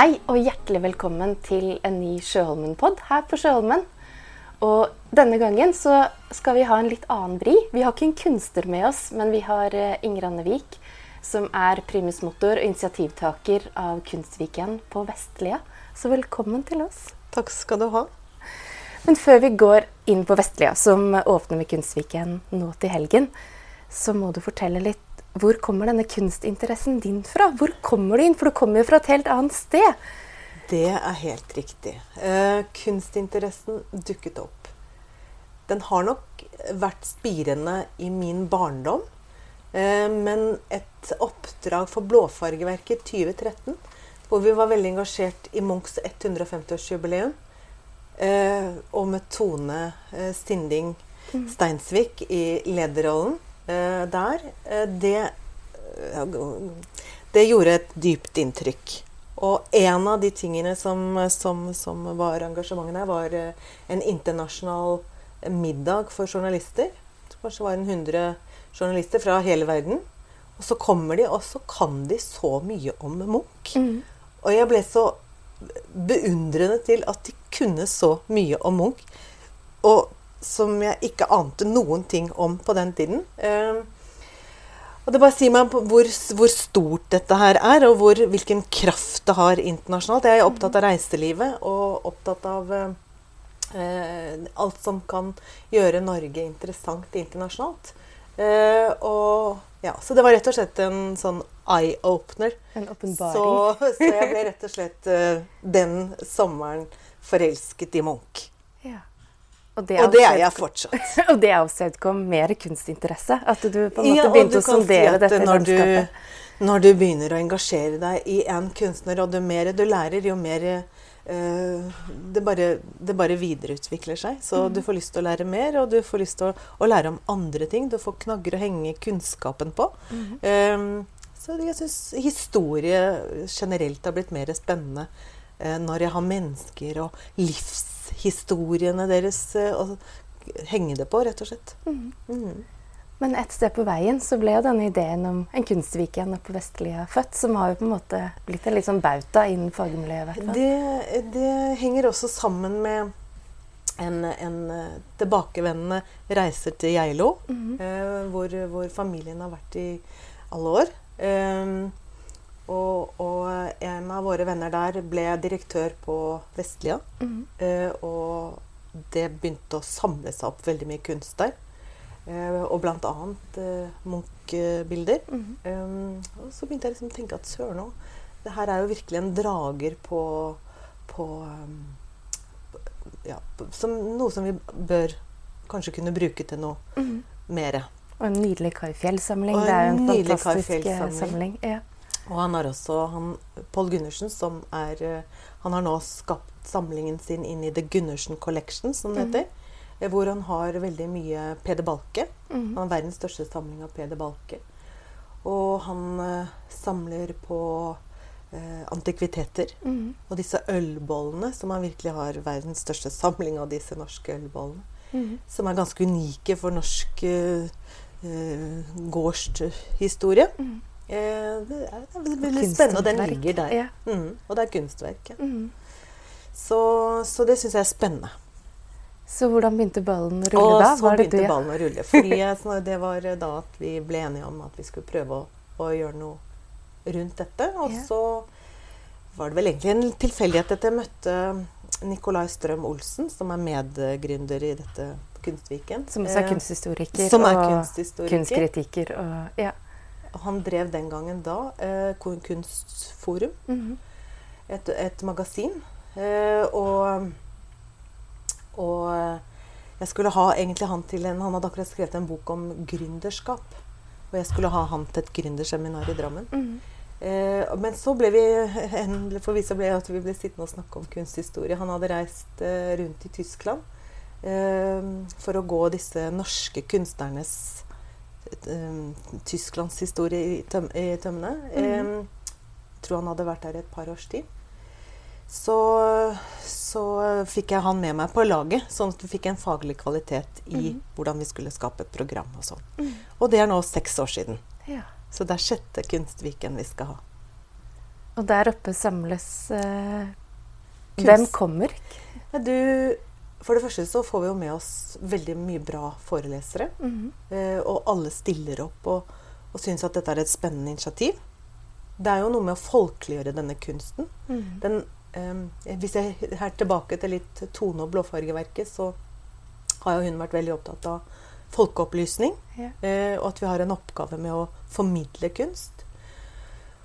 Hei og hjertelig velkommen til en ny Sjøholmen-pod her på Sjøholmen. Og denne gangen så skal vi ha en litt annen vri. Vi har ikke en kunstner med oss, men vi har eh, Inger Anne Vik, som er primusmotor og initiativtaker av Kunstviken på Vestlia. Så velkommen til oss. Takk skal du ha. Men før vi går inn på Vestlia, som åpner med Kunstviken nå til helgen, så må du fortelle litt hvor kommer denne kunstinteressen din fra? Hvor kommer du inn? For du kommer jo fra et helt annet sted. Det er helt riktig. Uh, kunstinteressen dukket opp. Den har nok vært spirende i min barndom. Uh, men et oppdrag for Blåfargeverket 2013, hvor vi var veldig engasjert i Munchs 150-årsjubileum, uh, og med Tone eh, Stinding Steinsvik i lederrollen eh, der, eh, det, det gjorde et dypt inntrykk. Og en av de tingene som, som, som var engasjementet der, var eh, en internasjonal middag for journalister. Kanskje var det 100 journalister fra hele verden. Og så kommer de, og så kan de så mye om Munch. Mm. Og jeg ble så beundrende til at de kunne så mye om Munch. Og som jeg ikke ante noen ting om på den tiden. Eh, og det bare sier meg hvor, hvor stort dette her er, og hvor, hvilken kraft det har internasjonalt. Jeg er opptatt av reiselivet og opptatt av eh, alt som kan gjøre Norge interessant internasjonalt. Eh, og, ja, så det var rett og slett en sånn eye-opener. En Så, åpenbaring. så jeg ble rett og slett eh, den sommeren forelsket i Munch. Og det, Og det er jeg fortsatt. og det avstedkom mer kunstinteresse? At du på en måte Ja, begynte å si sondere dette når du, når du begynner å engasjere deg i en kunstner, og jo mer du lærer, jo mer eh, det, bare, det bare videreutvikler seg. Så Mm. du får lyst til å lære mer, og du får lyst til å, å lære om andre ting. Du får knagger å henge kunnskapen på. Mm. Um, så jeg syns historie generelt har blitt mer spennende uh, når jeg har mennesker og livshistoriene deres og henge det på, rett og slett. Mm. Mm. Men et sted på veien så ble jo denne ideen om en kunstvik igjen på Vestlia født, som har jo på en måte blitt en litt sånn bauta innen fagmiljøet. i hvert fall. Det, det henger også sammen med en, en eh, tilbakevendende reiser til Geilo, Mhm. eh, hvor, hvor familien har vært i alle år. Eh, og, og en av våre venner der ble direktør på Vestlia. Mhm. Eh, og det begynte å samle seg opp veldig mye kunst der. Eh, og blant annet eh, Munch-bilder. Mhm. Eh, og så begynte jeg liksom å tenke at søren òg, det her er jo virkelig en drager på, på um, ja, som Noe som vi bør kanskje kunne bruke til noe Mhm. mere. Og en nydelig Kai-Fjell-samling. Og Det er jo en fantastisk eh, samling. Ja. Og han har også han, Pål Gundersen, som er eh, Han har nå skapt samlingen sin inn i The Gundersen Collection, som det Mhm. heter. Mm. Hvor han har veldig mye Peder Balke. Mm. Han har verdens største samling av Peder Balke. Og han eh, samler på eh, antikviteter. Mm. Og disse ølbollene, som han virkelig har verdens største samling av disse norske ølbollene. Mhm. Som er ganske unike for norsk eh, eh, gårdshistorie. Mhm. Eh, det er det er veldig spennende, og den ligger der. Ja. Mm, og det er kunstverk. Ja. Mm. Så, så det syns jeg er spennende. Så hvordan begynte ballen å rulle Og da? så Var det begynte du, ja? ballen å rulle. Fordi det var da at vi ble enige om at vi skulle prøve å, å gjøre noe rundt dette. Og Ja. så var det vel egentlig en tilfeldighet at jeg møtte Nicolai Strøm Olsen, som er medgründer i dette Kunstviken. Som også er Eh, kunsthistoriker som er og kunsthistoriker. kunstkritiker. Og, ja. Han drev den gangen da eh, Kunstforum. Kunstforum, -hmm. et, et magasin. Eh, og, og jeg skulle ha egentlig han til en Han hadde akkurat skrevet en bok om gründerskap. Og jeg skulle ha han til et gründerseminar i Drammen. Mhm. Eh, men så ble vi endelig for vi så ble at vi ble sittende og snakke om kunsthistorie. Han hadde reist eh, rundt i Tyskland eh, for å gå disse norske kunstnernes eh, tysklandshistorie i, tøm, i tømmene. Eh, tror han hadde vært der et par års tid. Så, så fikk jeg han med meg på laget, sånn at vi fikk en faglig kvalitet i mm. hvordan vi skulle skape et program og sånn. Mm. Og det er nå seks år siden. ja. Så det er sjette kunstviken vi skal ha. Og der oppe samles eh, Hvem kommer? Du, for det første så får vi jo med oss veldig mye bra forelesere. Mm -hmm. og alle stiller opp og, og syns at dette er et spennende initiativ. Det er jo noe med å folkeliggjøre denne kunsten. Mhm. Den, eh, hvis jeg er tilbake til litt tone- og blåfargeverket, så har jo hun vært veldig opptatt av folkeopplysning. Yeah. Eh, og at vi har en oppgave med å formidle kunst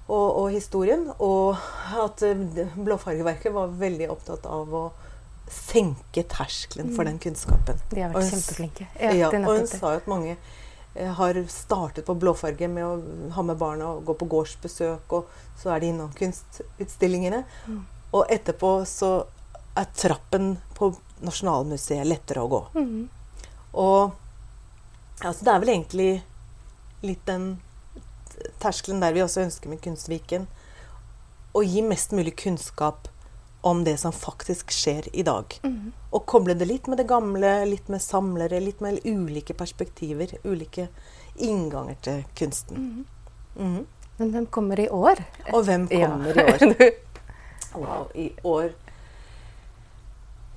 og, og historien. Og at eh, blåfargeverket var veldig opptatt av å senke terskelen for den kunnskapen. De har vært hun kjempeflinke. Ja, er og hun sa jo at mange eh, har startet på blåfarge med å ha med barna og gå på gårdsbesøk, og så er de innom kunstutstillingene. Mm. Og etterpå så er trappen på Nasjonalmuseet lettere å gå. Mm. Og altså, det er vel egentlig litt den terskelen der vi også ønsker med Kunstviken. Å gi mest mulig kunnskap om det som faktisk skjer i dag. Mm. Og koble det litt med det gamle, litt med samlere, litt med ulike perspektiver. Ulike innganger til kunsten. Mhm. Men hvem kommer i år? Og hvem Ja. kommer i år? Wow, i år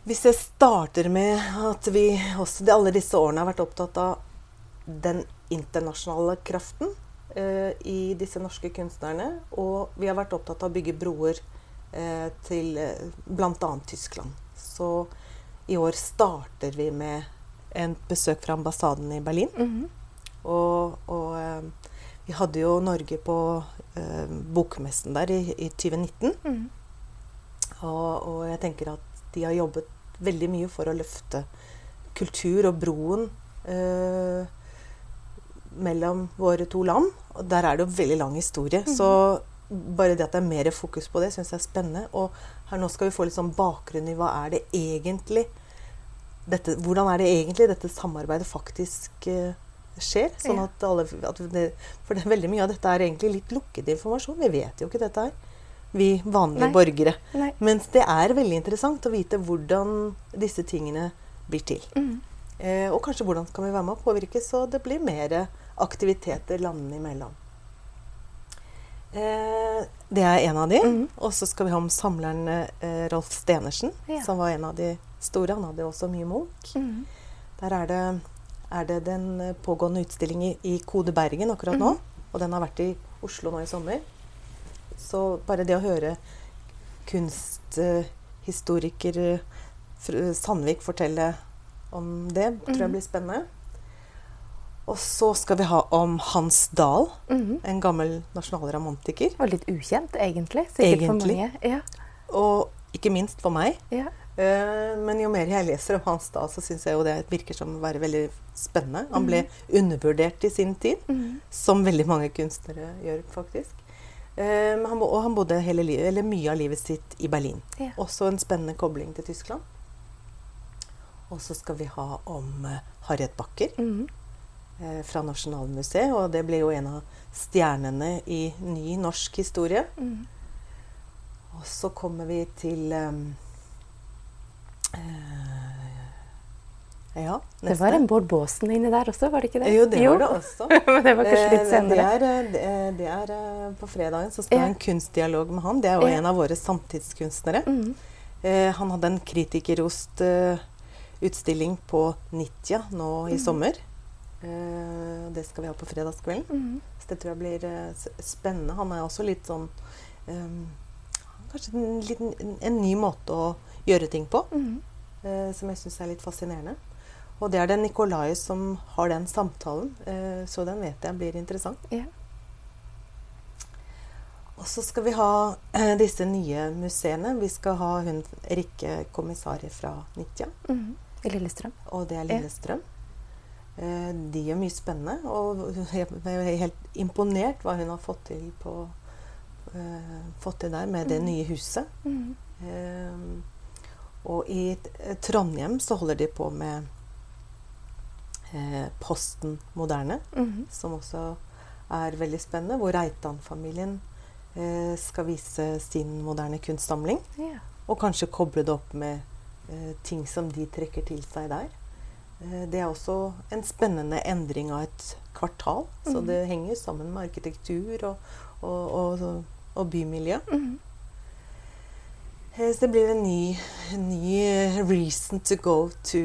Hvis jeg starter med at vi også de alle disse årene har vært opptatt av den internasjonale kraften eh, i disse norske kunstnerne, og vi har vært opptatt av å bygge broer eh, til eh, bl.a. Tyskland. Så i år starter vi med en besøk fra ambassaden i Berlin. Mhm. Og, og eh, vi hadde jo Norge på eh, bokmessen der i, i 2019. Mhm. Og, og jeg tenker at de har jobbet veldig mye for å løfte kultur og broen eh, mellom våre to land. Og der er det jo veldig lang historie. Så bare det at det er mer fokus på det, syns jeg er spennende. Og her nå skal vi få litt sånn bakgrunn i hva er det egentlig dette, Hvordan er det egentlig dette samarbeidet faktisk eh, skjer? Sånn at alle at det, For det, er veldig mye av dette er egentlig litt lukket informasjon. Vi vet jo ikke dette her. Vi vanlige Nei. borgere. Nei. Mens det er veldig interessant å vite hvordan disse tingene blir til. Mm. Eh, og kanskje hvordan kan vi være med å påvirke så det blir mer aktiviteter landene imellom. Eh, det er en av de. Mhm. Og så skal vi ha om samleren eh, Rolf Stenersen, Ja. som var en av de store. Han hadde også mye Munch. Mhm. Der er det, er det den pågående utstillingen i, i Kode Bergen akkurat nå. Og den har vært i Oslo nå i sommer. Så bare det å høre kunsthistoriker eh, Sandvik fortelle om det, tror jeg blir spennende. Og så skal vi ha om Hans Dahl, Mhm. en gammel nasjonalromantiker. Og litt ukjent, egentlig. Sikkert for Egentlig. mange. Ja. Og ikke minst for meg. Ja. Eh, Men jo mer jeg leser om Hans Dahl, så syns jeg jo det virker som å være veldig spennende. Han ble undervurdert i sin tid, Mhm. som veldig mange kunstnere gjør, faktisk. Eh, han, og han bodde hele livet, eller mye av livet sitt i Berlin. Ja. Også en spennende kobling til Tyskland. Og så skal vi ha om eh, Harriet Backer Mm eh, fra Nasjonalmuseet. Og det ble jo en av stjernene i ny norsk historie. Mm. Og så kommer vi til um, eh, Ja, Det var en Bård Baasen inni der også, var det ikke det? Jo, det var det også. Men det var kanskje litt Eh, senere. Det er, eh, det er, det er eh, på fredagen så skal jeg Ja. ha en kunstdialog med han. Det er jo Ja. en av våre samtidskunstnere. Mm. Eh, han hadde en kritikerrost eh, utstilling på Nitja nå i sommer. Eh, det skal vi ha på fredagskvelden. Mhm. Så det tror jeg blir uh, spennende. Han er også litt sånn um, Kanskje en, liten, en ny måte å gjøre ting på, Mhm. uh, som jeg syns er litt fascinerende. Og det er det Nikolai som har den samtalen, så den vet jeg blir interessant. Yeah. Og så skal vi ha disse nye museene. Vi skal ha hun Rikke Kommissari fra Nitja, Mhm. I Lillestrøm. og det er Lillestrøm. Eh, de gjør mye spennende, og jeg er helt imponert hva hun har fått til på uh, fått til der med det nye huset. Mm. Uh, og i Trondheim så holder de på med uh, Posten Moderne, mm. som også er veldig spennende. Hvor Reitan-familien eh, skal vise sin moderne kunstsamling. Yeah. Og kanskje koble det opp med eh, ting som de trekker til seg der. Eh, det er også en spennende endring av et kvartal. Så Mhm. det henger sammen med arkitektur og, og, og, og bymiljø. Mm. Så det blir en ny, ny eh, reason to go to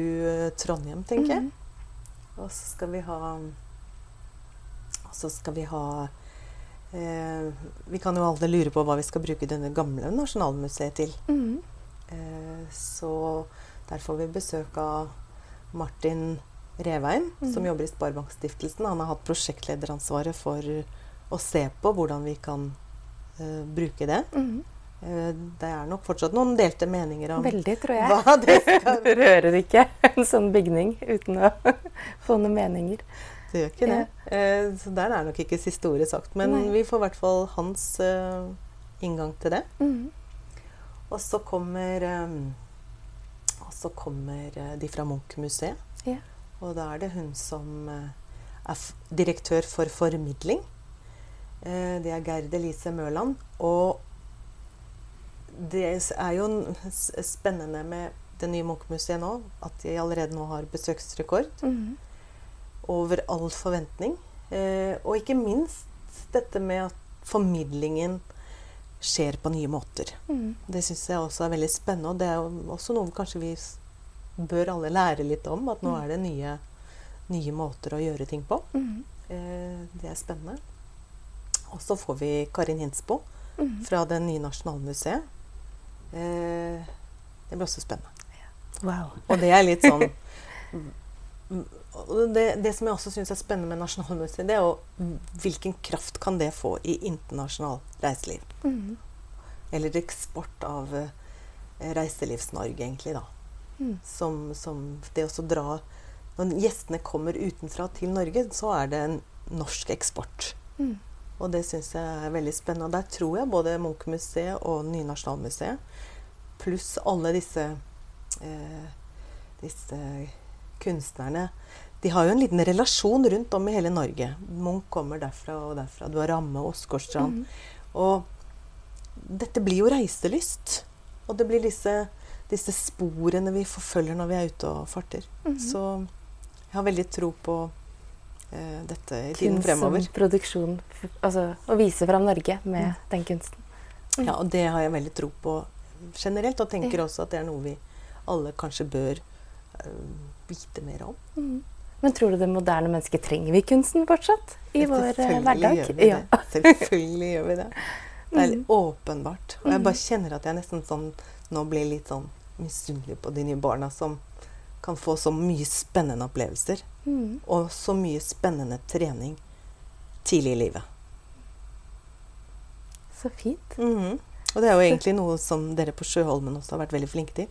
Trondheim, tenker jeg. Og så skal vi ha Og så skal vi ha eh, Vi kan jo alle lure på hva vi skal bruke denne gamle Nasjonalmuseet til. Mm. Eh, så der får vi besøk av Martin Reveien, som Mhm. jobber i Sparebankstiftelsen. Han har hatt prosjektlederansvaret for å se på hvordan vi kan uh, bruke det. Mm. Det er nok fortsatt noen delte meninger om Veldig, tror jeg. hva det skal Du rører ikke en sånn bygning uten å få noen meninger. Det gjør ikke det. Eh, så der er nok ikke siste ordet sagt. Men Nei. vi får i hvert fall hans inngang til det. Mm. Og så kommer, så kommer eh, de fra Munch-museet. Ja. Og da er det hun som eh, er direktør for formidling. Eh, det er Gerd Elise Mørland. Og det er jo spennende med det nye Munch-museet nå, at de allerede nå har besøksrekord Mhm. over all forventning. Og ikke minst dette med at formidlingen skjer på nye måter. Mm. Det syns jeg også er veldig spennende, og det er jo også noe kanskje vi bør alle lære litt om. At nå er det nye, nye måter å gjøre ting på. Mm. Eh, det er spennende. Og så får vi Karin Hinsbo mm. fra det nye Nasjonalmuseet. Eh, det blir også spennende. Wow. Og det er litt sånn det, det som jeg også syns er spennende med Nasjonalmuseet, det er jo hvilken kraft kan det få i internasjonal reiseliv? Mhm. Eller eksport av eh, Reiselivs-Norge, egentlig, da. Mm. Som, som det å dra Når gjestene kommer utenfra til Norge, så er det en norsk eksport. Mm. Og det syns jeg er veldig spennende. Og der tror jeg både Munch-museet og Nye Nasjonalmuseet, pluss alle disse, eh, disse kunstnerne De har jo en liten relasjon rundt om i hele Norge. Munch kommer derfra og derfra. Du har Ramme og Åsgårdstrand. Mm. Og dette blir jo reiselyst. Og det blir disse, disse sporene vi forfølger når vi er ute og farter. Mm. Så jeg har veldig tro på eh, dette i tiden Kunst som fremover. produksjon. Altså å vise fram Norge med Mm. den kunsten. Ja, og det har jeg veldig tro på generelt, og tenker Ja. også at det er noe vi alle kanskje bør eh, vite mer om. Men tror du det moderne mennesket trenger vi kunsten fortsatt i vår eh, hverdag? gjør vi Ja. det. Selvfølgelig gjør vi det. Det er Mm. åpenbart. Og jeg Mm. bare kjenner at jeg nesten sånn nå blir litt sånn misunnelig på de nye barna som kan få så mye spennende opplevelser. Mm. Og så mye spennende trening tidlig i livet. Så fint. Mhm. Og det er jo egentlig noe som dere på Sjøholmen også har vært veldig flinke til.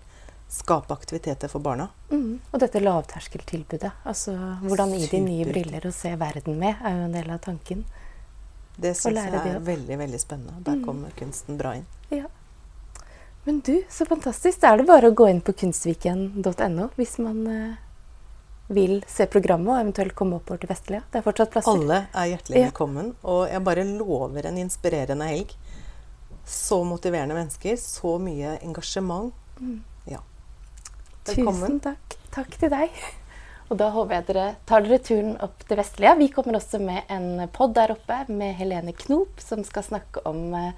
Skape aktiviteter for barna. Mm. Og dette lavterskeltilbudet. Altså hvordan gi de nye briller å se verden med, er jo en del av tanken. Det syns jeg er veldig veldig spennende. Der Mm. kommer kunsten bra inn. Ja. Men du, så fantastisk. Da er det bare å gå inn på kunstviken.no hvis man eh, vil se programmet og eventuelt komme oppover til Vestlia. Det er fortsatt plasser. Alle er hjertelig Ja. velkommen. Og jeg bare lover en inspirerende helg. Så motiverende mennesker. Så mye engasjement. Mm. Ja. Tusen Velkommen. takk. Takk til deg. Og da håper jeg dere tar dere turen opp til Vestlia. Vi kommer også med en pod der oppe med Helene Knop, som skal snakke om eh,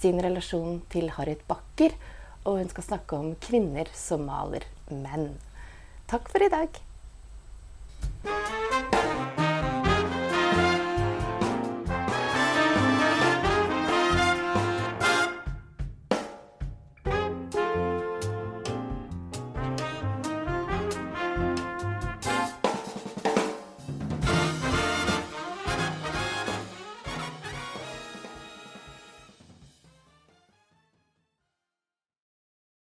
sin relasjon til Harriet Bakker. Og hun skal snakke om kvinner som maler menn. Takk for i dag.